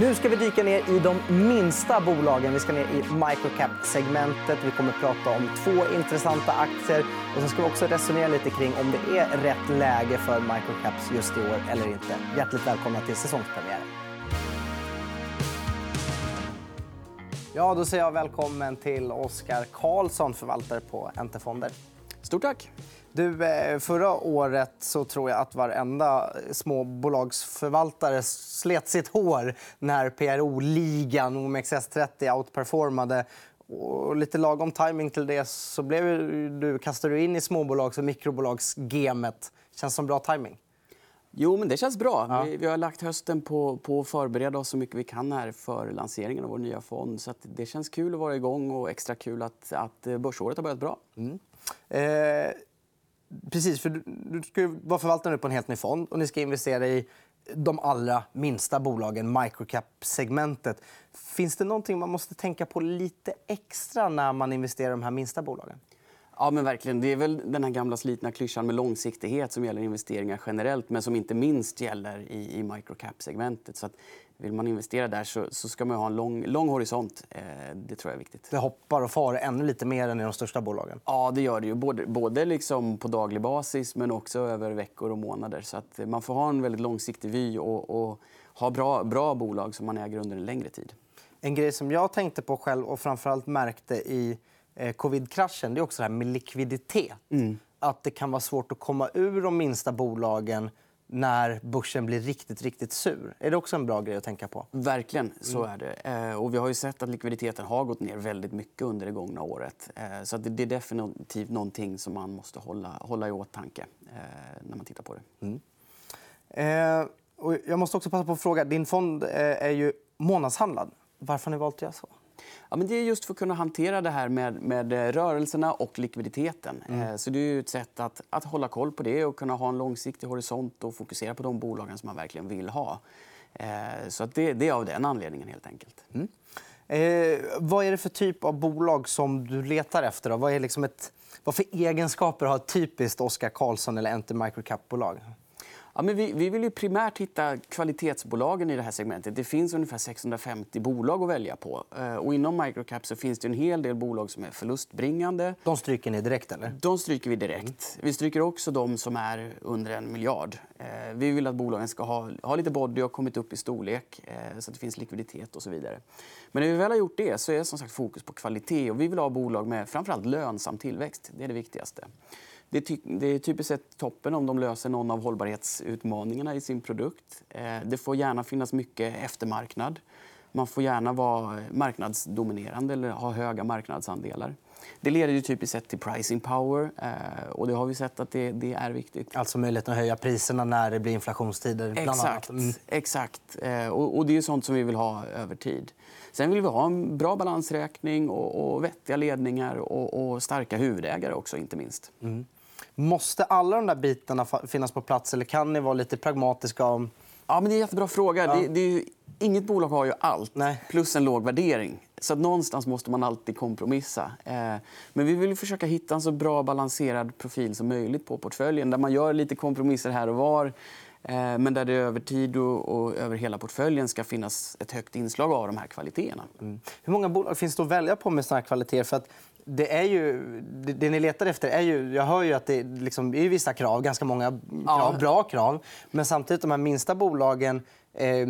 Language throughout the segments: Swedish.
Nu ska vi dyka ner i de minsta bolagen. Vi ska ner i microcap-segmentet. Vi kommer att prata om två intressanta aktier. Och Sen ska vi också resonera lite kring om det är rätt läge för microcaps just i år eller inte. Hjärtligt välkomna till säsongspremiären. Ja, då säger jag välkommen till Oskar Karlsson, förvaltare på Entefonder. Stort tack. Du, eh, förra året så tror jag att varenda småbolagsförvaltare slet sitt hår när PRO-ligan OMXS30 outperformade. Och lite lagom timing till det så blev du, kastade du in i småbolags och mikrobolagsgemet. Känns som bra timing. Jo, men det känns bra. Ja. Vi, vi, har lagt hösten på, på att förbereda oss så mycket vi kan här för lanseringen av vår nya fond. Så det känns kul att vara igång och extra kul att, att börsåret har börjat bra. Mm. Eh, Precis, för du, ska vara förvaltare på en helt ny fond och ni ska investera i de allra minsta bolagen, microcap-segmentet. Finns det någonting man måste tänka på lite extra när man investerar i de här minsta bolagen? Ja, men verkligen. Det är väl den här gamla slitna klyschan med långsiktighet som gäller investeringar generellt men som inte minst gäller i, i microcap-segmentet. Så att vill man investera där så, så ska man ha en lång, lång horisont. Eh, det tror jag är viktigt. Det hoppar och far ännu lite mer än i de största bolagen. Ja, det gör det. Ju. Både, både liksom på daglig basis men också över veckor och månader. Så att man får ha en väldigt långsiktig vy och, och ha bra, bra bolag som man äger under en längre tid. En grej som jag tänkte på själv och framförallt märkte i covid-kraschen det är också det här med likviditet. Mm. Att det kan vara svårt att komma ur de minsta bolagen när börsen blir riktigt, riktigt sur. Är det också en bra grej att tänka på? Verkligen. så är det. Eh, och vi har ju sett att likviditeten har gått ner väldigt mycket under det gångna året. Eh, så det är definitivt någonting som man måste hålla, hålla i åtanke eh, när man tittar på det. Mm. Eh, och jag måste också passa på att fråga. Din fond är ju månadshandlad. Varför har ni valt att göra så? Ja, men det är just för att kunna hantera det här med, med rörelserna och likviditeten. Mm. Eh, så det är ett sätt att, att hålla koll på det och kunna ha en långsiktig horisont och fokusera på de bolagen som man verkligen vill ha. Eh, så att det, det är av den anledningen. helt enkelt. Mm. Eh, vad är det för typ av bolag som du letar efter? Då? Vad, är liksom ett, vad för egenskaper har ett typiskt Oskar Karlsson eller Enter Microcap-bolag? Ja, men vi, vi vill ju primärt hitta kvalitetsbolagen i det här segmentet. Det finns ungefär 650 bolag att välja på. Eh, och inom microcap så finns det en hel del bolag som är förlustbringande. De stryker ni direkt? eller? De stryker vi direkt. Vi stryker också de som är under en miljard. Eh, vi vill att bolagen ska ha, ha lite body och kommit upp i storlek eh, så att det finns likviditet och så vidare. Men när vi väl har gjort det så är som sagt fokus på kvalitet. Och vi vill ha bolag med framförallt lönsam tillväxt. Det är det viktigaste. Det, ty det är typiskt sett toppen om de löser någon av hållbarhetsutmaningarna i sin produkt. Eh, det får gärna finnas mycket eftermarknad. Man får gärna vara marknadsdominerande eller ha höga marknadsandelar. Det leder ju typiskt sett till pricing power. Eh, och det har vi sett att det, det, är viktigt. Alltså möjligheten att höja priserna när det blir inflationstider? Exakt. Mm. exakt. Eh, och, och, det är sånt som vi vill ha över tid. Sen vill vi ha en bra balansräkning och, och vettiga ledningar och, och starka huvudägare också, inte minst. Mm. Måste alla de där bitarna finnas på plats eller kan ni vara lite pragmatiska? Om... Ja, men det är en jättebra fråga. Ja. Det, det är inget bolag har ju allt, Nej. plus en låg värdering. Så att någonstans måste man alltid kompromissa. Eh, men vi vill försöka hitta en så bra balanserad profil som möjligt på portföljen där man gör lite kompromisser här och var men där det över tid och, över hela portföljen ska finnas ett högt inslag av de här kvaliteterna. Mm. Hur många bolag finns det att välja på med såna här kvaliteter? För att det, är ju, det, ni letar efter är ju... Jag hör ju att det liksom är vissa krav, ganska många krav, ja. bra krav. Men samtidigt, de här minsta bolagen eh,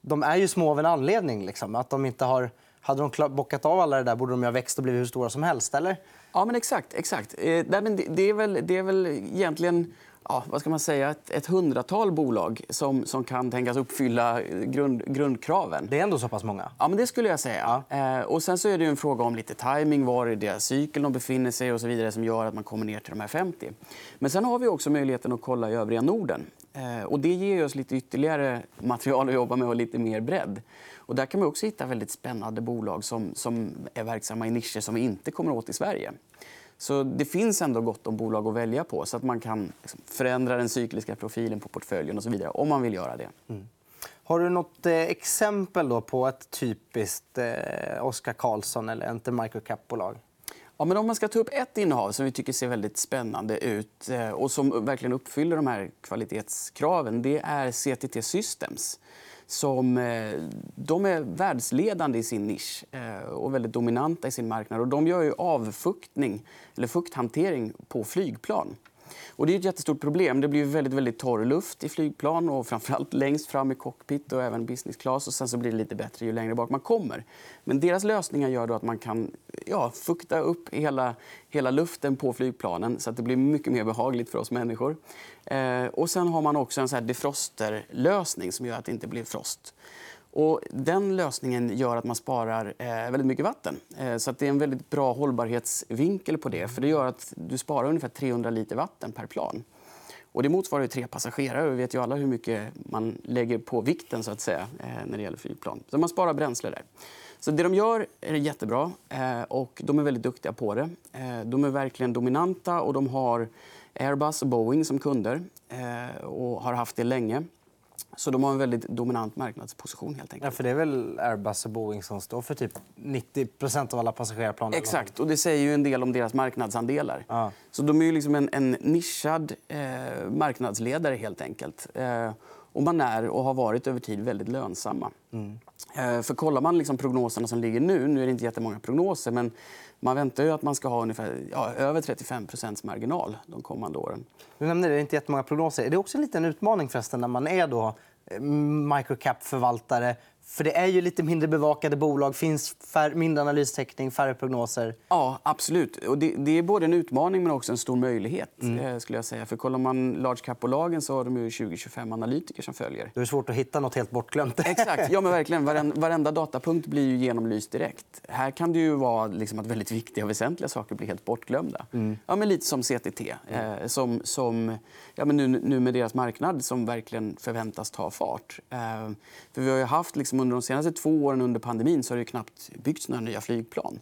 de är ju små av en anledning. Liksom. Att de inte har, hade de bockat av alla det där borde de ha växt och blivit hur stora som helst. Eller? Ja, men exakt. exakt. Eh, det, det, är väl, det är väl egentligen ja, vad ska man säga, ett, ett hundratal bolag som, som kan tänkas uppfylla grund, grundkraven. Det är ändå så pass många? Ja, men det skulle jag säga. Ja. Eh, och sen så är det en fråga om lite timing, var i deras cykel de befinner sig och så vidare som gör att man kommer ner till de här 50. Men sen har vi också möjligheten att kolla i övriga Norden. Eh, och det ger oss lite ytterligare material att jobba med och lite mer bredd. Och där kan man också hitta väldigt spännande bolag som, som är verksamma i nischer som vi inte kommer åt i Sverige. Så det finns ändå gott om bolag att välja på så att man kan liksom förändra den cykliska profilen på portföljen och så vidare om man vill göra det. Mm. Har du nåt eh, exempel då på ett typiskt eh, Oskar Karlsson eller Enter Microcap-bolag? Ja, men om man ska ta upp ett innehav som vi tycker ser väldigt spännande ut eh, och som verkligen uppfyller de här kvalitetskraven det är CTT Systems som eh, de är världsledande i sin nisch eh, och väldigt dominanta i sin marknad. Och de gör ju avfuktning, eller fukthantering på flygplan. Och det är ett jättestort problem. Det blir väldigt, väldigt torr luft i flygplan och framförallt längst fram i cockpit och även business class. Och sen så blir det lite bättre ju längre bak man kommer. Men deras lösningar gör då att man kan ja, fukta upp hela, hela luften på flygplanen så att det blir mycket mer behagligt för oss människor. Eh, och sen har man också en så här defrosterlösning som gör att det inte blir frost. Och den lösningen gör att man sparar eh, väldigt mycket vatten. Eh, så att det är en väldigt bra hållbarhetsvinkel på det. För Det gör att du sparar ungefär 300 liter vatten per plan. Och det motsvarar ju tre passagerare. Vi vet ju alla hur mycket man lägger på vikten så att säga, eh, när det gäller flygplan. Så man sparar bränsle där. Så det de gör är jättebra eh, och de är väldigt duktiga på det. Eh, de är verkligen dominanta och de har Airbus och Boeing som kunder eh, och har haft det länge. Så de har en väldigt dominant marknadsposition. helt enkelt. Ja, för det är väl Airbus och Boeing som står för typ 90% av alla passagerarplan? Exakt. och Det säger ju en del om deras marknadsandelar. Ja. Så de är ju liksom en, en nischad eh, marknadsledare. helt enkelt. Eh, och man är och har varit över tid väldigt lönsamma. Mm. Eh, för kollar man liksom prognoserna som ligger nu, nu är det inte jättemånga prognoser, men man väntar ju att man ska ha ungefär, ja, över 35% marginal de kommande åren. Du nämnde det, det är inte jättemånga prognoser. Är det också en liten utmaning förresten när man är då eh, microcap-förvaltare för det är ju lite mindre bevakade bolag, finns fär, mindre analystäckning, färre prognoser. Ja, absolut. Och det, det, är både en utmaning men också en stor möjlighet. Mm. Eh, skulle jag säga. För kollar man large cap-bolagen så har de 20-25 analytiker som följer. Det är svårt att hitta nåt helt bortglömt. Exakt. Ja, men verkligen. Varenda, datapunkt blir ju genomlyst direkt. Här kan det ju vara liksom att väldigt viktiga och väsentliga saker blir helt bortglömda. Mm. Ja, men lite som CTT, mm. eh, som, som ja, men nu, nu med deras marknad som verkligen förväntas ta fart. Eh, för vi har haft liksom under de senaste två åren under pandemin så har det knappt byggts några nya flygplan.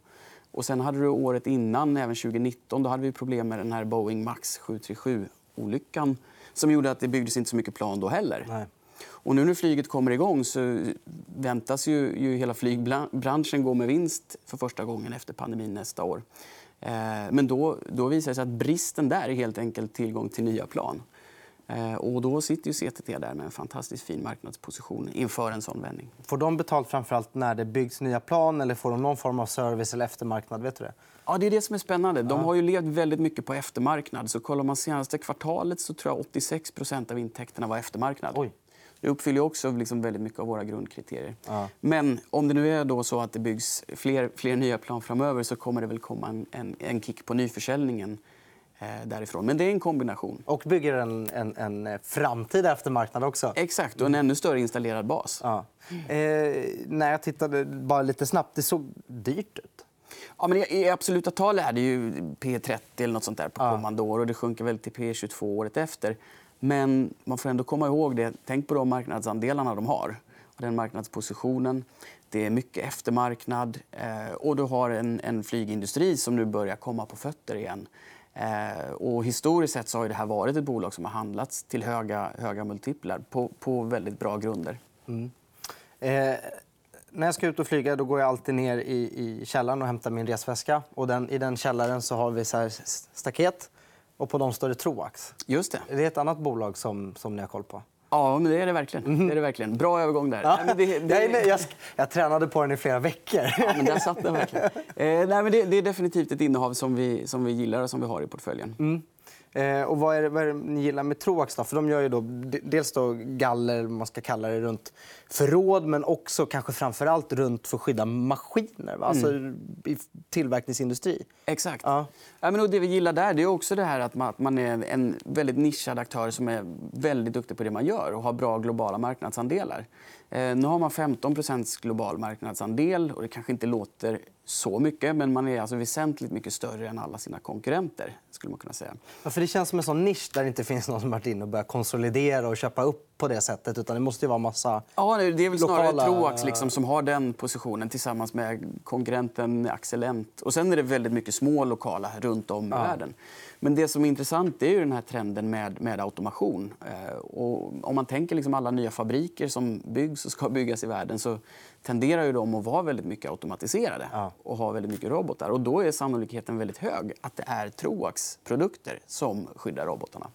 Och sen hade du året innan, även 2019, då hade vi problem med den här Boeing Max 737-olyckan som gjorde att det byggdes inte så mycket plan då heller. Nej. Och nu när flyget kommer igång så väntas ju, ju hela flygbranschen gå med vinst för första gången efter pandemin nästa år. Eh, men då, då visar det sig att bristen där är helt enkelt tillgång till nya plan. Eh, och då sitter ju CTT där med en fantastiskt fin marknadsposition inför en sån vändning. Får de betalt framförallt när det byggs nya plan eller får de någon form av service eller eftermarknad? Vet du det? Ja, det är det som är spännande. De har ju levt väldigt mycket på eftermarknad. Så kollar man senaste kvartalet så tror jag 86% av intäkterna var eftermarknad. Oj. Det uppfyller också liksom väldigt mycket av våra grundkriterier. Ja. Men om det nu är då så att det byggs fler, fler nya plan framöver så kommer det väl komma en, en, en kick på nyförsäljningen därifrån. Men det är en kombination. Och bygger en, en, en framtida eftermarknad också. Exakt, och en ännu större installerad bas. Ja. Eh, när jag tittade bara lite snabbt, det såg dyrt ut. Ja, men I absoluta tal är det ju P30 eller något sånt där på kommande år. och Det sjunker väl till P22 året efter. Men man får ändå komma ihåg det. Tänk på de marknadsandelarna de har. Och den marknadspositionen. Det är mycket eftermarknad. Eh, och du har en, en flygindustri som nu börjar komma på fötter igen. Eh, och historiskt sett så har det här varit ett bolag som har handlats till höga, höga multiplar på, på väldigt bra grunder. Mm. Eh, när jag ska ut och flyga då går jag alltid ner i, i källaren och hämtar min resväska. Och den, I den källaren så har vi så staket och på dem står det Troax. Just det. det är ett annat bolag som, som ni har koll på. Ja, men det är det verkligen. Mm. Det är det verkligen. Bra övergång där. Ja. Nej, det, det... Jag, jag, jag, tränade på den i flera veckor. Ja, men där satt den verkligen. Eh, nej, men det, det, är definitivt ett innehav som vi, som vi gillar och som vi har i portföljen. Mm. Eh, och vad är, det, vad är det ni gillar med Troax? Då? För de gör ju då, dels då galler, man ska kalla det, runt förråd men också kanske framför allt runt för att skydda maskiner. Va? Alltså mm. i tillverkningsindustri. Exakt. Ja. Ja, men det vi gillar där det är också det här att man, att man är en väldigt nischad aktör som är väldigt duktig på det man gör och har bra globala marknadsandelar. Eh, nu har man 15% global marknadsandel. och Det kanske inte låter så mycket, men man är alltså väsentligt mycket större än alla sina konkurrenter. skulle man kunna säga. Ja, för det känns som en sån nisch där det inte finns någon som varit inne och börjat konsolidera och köpa upp på det sättet. Utan det måste ju vara massa Ja, det är väl snarare lokala... Troax liksom, som har den positionen tillsammans med konkurrenten Accelent. Och sen är det väldigt mycket små lokala runt om i ja. världen. Men det som är intressant är ju den här trenden med, med automation. Eh, och om man tänker liksom alla nya fabriker som byggs och ska byggas i världen så tenderar ju de att vara väldigt mycket automatiserade ja. och ha väldigt mycket robotar. Och då är sannolikheten väldigt hög att det är Troax produkter som skyddar robotarna.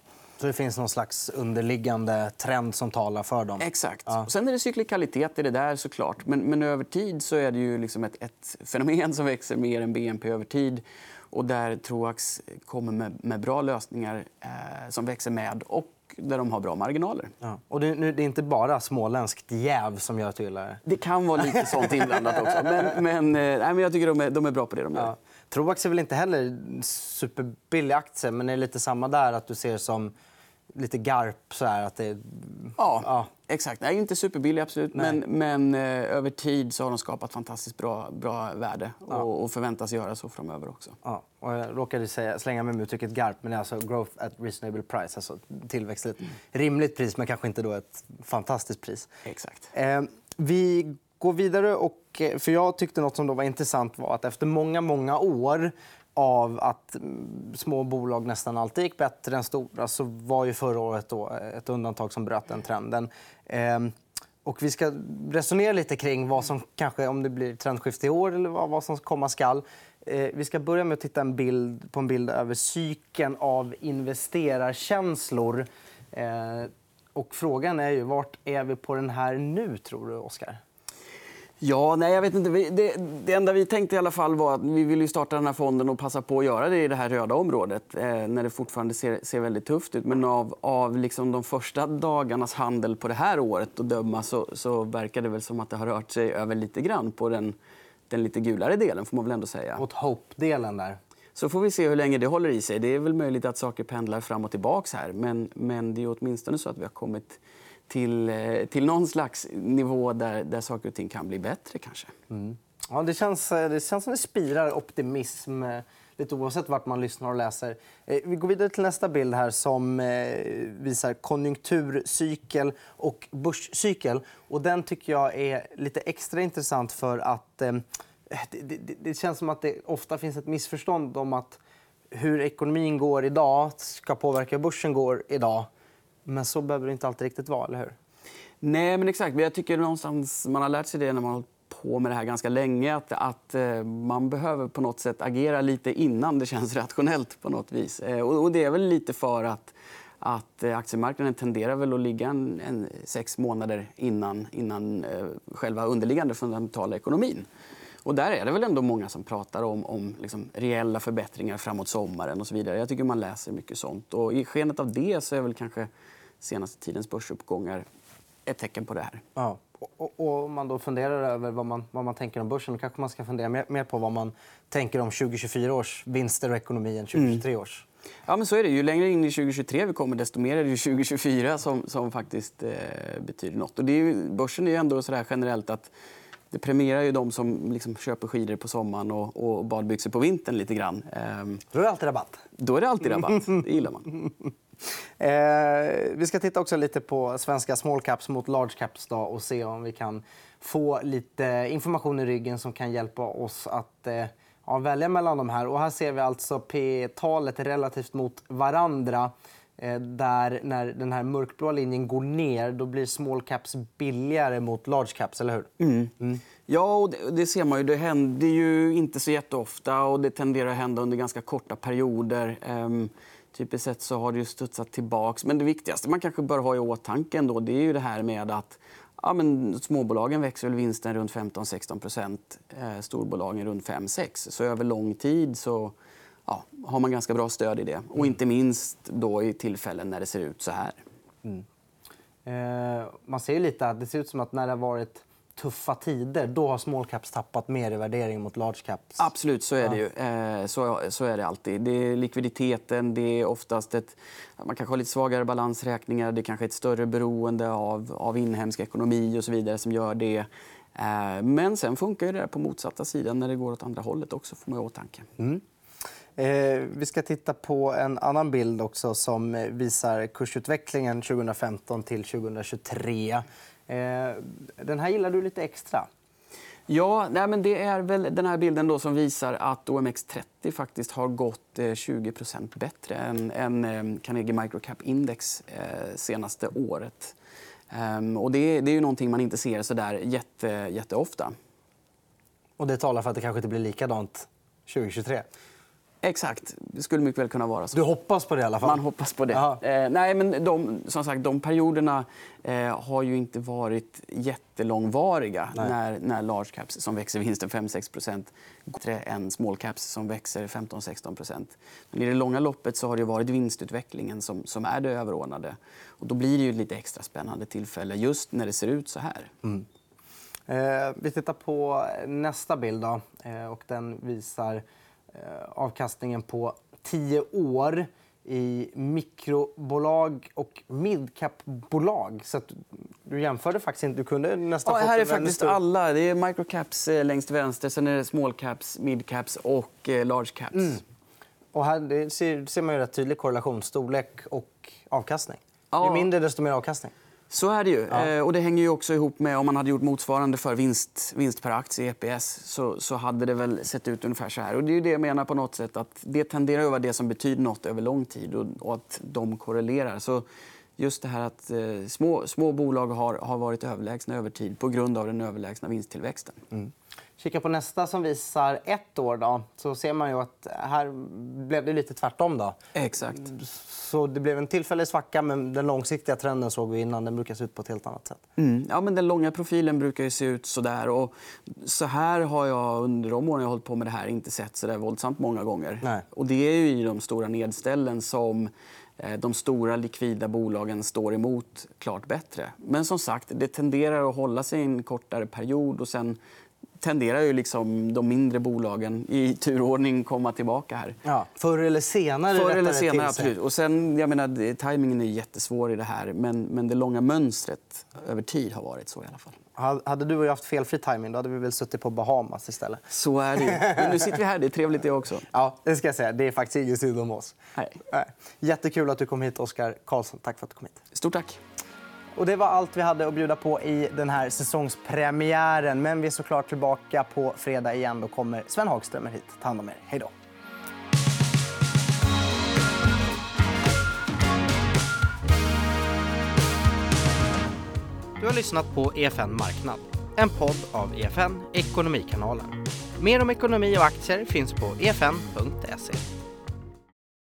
Så det finns någon slags underliggande trend som talar för dem? Exakt. Ja. Och sen är det cyklikalitet i det där såklart. Men, men över tid så är det ju liksom ett, ett fenomen som växer mer än BNP över tid. Och där Troax kommer med, med bra lösningar eh, som växer med och där de har bra marginaler. Ja. Och det, nu, det är inte bara småländskt jäv som gör att du gillar det? Det kan vara lite sånt inblandat också. Men, men, eh, nej, men jag tycker de är, de är bra på det de gör. Ja. Troax är väl inte heller superbillig aktie, men är det lite samma där? att du ser som lite garp? Så här, att det... ja, ja, exakt. Nej, inte superbillig, absolut. Men, men eh, över tid så har de skapat fantastiskt bra, bra värde ja. och, och, förväntas göra så framöver också. Ja. Och jag råkade säga, slänga mig med uttrycket garp, men det är alltså growth at reasonable price. Alltså tillväxt till ett rimligt pris, men kanske inte då ett fantastiskt pris. Exakt. Eh, vi går vidare. Och, eh, för jag tyckte något som då var intressant var att efter många, många år av att mm, små bolag nästan alltid gick bättre än stora så var ju förra året då ett undantag som bröt den trenden. Ehm, och vi ska resonera lite kring vad som kanske, om det blir trendskifte i år eller vad som komma skall. Ehm, vi ska börja med att titta en bild, på en bild över cykeln av investerarkänslor. Ehm, och frågan är ju, vart är vi på den här nu, tror du, Oskar? Ja, nej, jag vet inte. Det, det, enda vi tänkte i alla fall var att vi vill starta den här fonden och passa på att göra det i det här röda området eh, när det fortfarande ser, ser väldigt tufft ut. Men av, av liksom de första dagarnas handel på det här året att döma så, så verkar det väl som att det har rört sig över lite grann på den, den lite gulare delen. får man väl ändå säga. Åt hope-delen där. Så får vi se hur länge det håller i sig. Det är väl möjligt att saker pendlar fram och tillbaka här. Men, men det är åtminstone så att vi har kommit till, eh, till någon slags nivå där, där saker och ting kan bli bättre. kanske. Mm. Ja, det, känns, eh, det känns som det spirar optimism eh, lite oavsett vart man lyssnar och läser. Vi går vidare till nästa bild här som visar konjunkturcykel och börscykel. Och den tycker jag är lite extra intressant för att det, det, det känns som att det ofta finns ett missförstånd om att hur ekonomin går idag ska påverka hur börsen går idag. Men så behöver det inte alltid riktigt vara, eller hur? Nej, men exakt. Jag tycker någonstans man har lärt sig det när man har hållit på med det här ganska länge. Att, att eh, man behöver på något sätt agera lite innan det känns rationellt. på något vis. Eh, och, och, det är väl lite för att att eh, aktiemarknaden tenderar väl att ligga en, en sex månader innan, innan eh, själva underliggande fundamentala ekonomin. Och där är det väl ändå många som pratar om, om liksom reella förbättringar framåt sommaren. och så vidare. Jag tycker man läser mycket sånt. Och I skenet av det så är väl kanske senaste tidens börsuppgångar ett tecken på det här. Ja. Och, och om man då funderar över vad man, vad man tänker om börsen, då kanske man ska fundera mer, mer på vad man tänker om 2024 års vinster och ekonomi än 2023 mm. års. Ja, men så är det. Ju längre in i 2023 vi kommer, desto mer är det 2024 som, som faktiskt eh, betyder nåt. Och det är ju, börsen är ju ändå så generellt att det premierar ju de som liksom köper skidor på sommaren och, och badbyxor på vintern. lite grann. Ehm, då är det alltid rabatt. Då är det alltid rabatt. Det gillar man. Eh, vi ska titta också lite på svenska small caps mot large caps då, och se om vi kan få lite information i ryggen som kan hjälpa oss att eh, ja, välja mellan de här. Och här ser vi alltså P-talet relativt mot varandra. Eh, där när den här mörkblå linjen går ner då blir small caps billigare mot large caps. eller hur? Mm. Mm. Ja, och det, det, ser man ju. Det händer ju inte så jätteofta och det tenderar att hända under ganska korta perioder. Um, typiskt sett så har det ju studsat tillbaka. Men det viktigaste man kanske bör ha i åtanke ändå, det är ju det här med att ja, men småbolagen växer väl vinsten runt 15-16 eh, storbolagen runt 5-6 Så över lång tid så ja, har man ganska bra stöd i det. Och mm. inte minst då i tillfällen när det ser ut så här. Mm. Eh, man ser lite att det ser ut som att när det har varit tuffa tider då har small caps tappat mer i värdering mot large caps. Absolut, så är det ju. Eh, så, så är det alltid. Det är likviditeten, det är oftast ett... Man kanske har lite svagare balansräkningar, det är kanske ett större beroende av, av inhemsk ekonomi och så vidare som gör det. Eh, men sen funkar det på motsatta sidan när det går åt andra hållet också, får man i åtanke. Mm. Eh, vi ska titta på en annan bild också som visar kursutvecklingen 2015 till 2023. Eh, den här gillar du lite extra. Ja, nej, men det är väl den här bilden då som visar att OMX30 faktiskt har gått 20 eh, bättre än, än Carnegie Microcap Index senaste året. Um, och det, det är ju någonting man inte ser så där jätte, jätteofta. Och det talar för att det kanske inte blir likadant 2023? Exakt. Det skulle mycket väl kunna vara så. Du hoppas på det i alla fall? Man hoppas på det. Eh, nej, men de, som sagt, de perioderna eh, har ju inte varit jättelångvariga när, när large caps som växer vinsten 5-6 bättre än small caps som växer 15-16 Men I det långa loppet så har det varit vinstutvecklingen som, som är det överordnade. Och då blir det ju lite extra spännande tillfälle just när det ser ut så här. Mm. Eh, vi tittar på nästa bild. Då, eh, och den visar avkastningen på 10 år i mikrobolag och midcapbolag. Så du jämförde faktiskt inte. Du kunde nästan ja, här är faktiskt stor... alla. Det är microcaps eh, längst vänster, sen är det smallcaps, midcaps och eh, large caps. Mm. Och här ser, ser man ju rätt tydlig korrelation, storlek och avkastning. Ja. Ju mindre, desto mer avkastning. Så är det ju. Ja. Eh, och det hänger ju också ihop med om man hade gjort motsvarande för vinst, vinst per aktie, EPS, så, så hade det väl sett ut ungefär så här. Och det är det jag menar på något sätt att det tenderar att vara det som betyder något över lång tid och, och att de korrelerar. Så just det här att eh, små, små bolag har, har varit överlägsna över tid på grund av den överlägsna vinsttillväxten. Mm. Kika på nästa som visar ett år. Då, så ser man ju att här blev det lite tvärtom. Då. Exakt. Så det blev en tillfällig svacka, men den långsiktiga trenden såg vi innan. Den brukar se ut på ett helt annat sätt. Mm. Ja, men den långa profilen brukar se ut så där. Och så här har jag under de åren jag hållit på med det här inte sett så där våldsamt många gånger. Nej. Och det är ju i de stora nedställen som eh, de stora likvida bolagen står emot klart bättre. Men som sagt, det tenderar att hålla sig en kortare period och sen tenderar ju liksom de mindre bolagen i turordning komma tillbaka här. Ja, förr eller senare. Förr eller senare, absolut. Och sen, jag menar, tajmingen är jättesvår i det här, men, men det långa mönstret över tid har varit så i alla fall. Hade du och jag haft felfri timing då hade vi väl suttit på Bahamas istället. Så är det Men nu sitter vi här. Det är trevligt det också. Ja, det ska jag säga. Det är faktiskt ingen synd om oss. Nej. Jättekul att du kom hit, Oskar Karlsson. Tack för att du kom hit. Stort tack. Och det var allt vi hade att bjuda på i den här säsongspremiären. Men vi är såklart tillbaka på fredag igen. Då kommer Sven Hagströmer hit. Ta hand om er. Hej då. Du har lyssnat på EFN Marknad, en podd av EFN Ekonomikanalen. Mer om ekonomi och aktier finns på efn.se.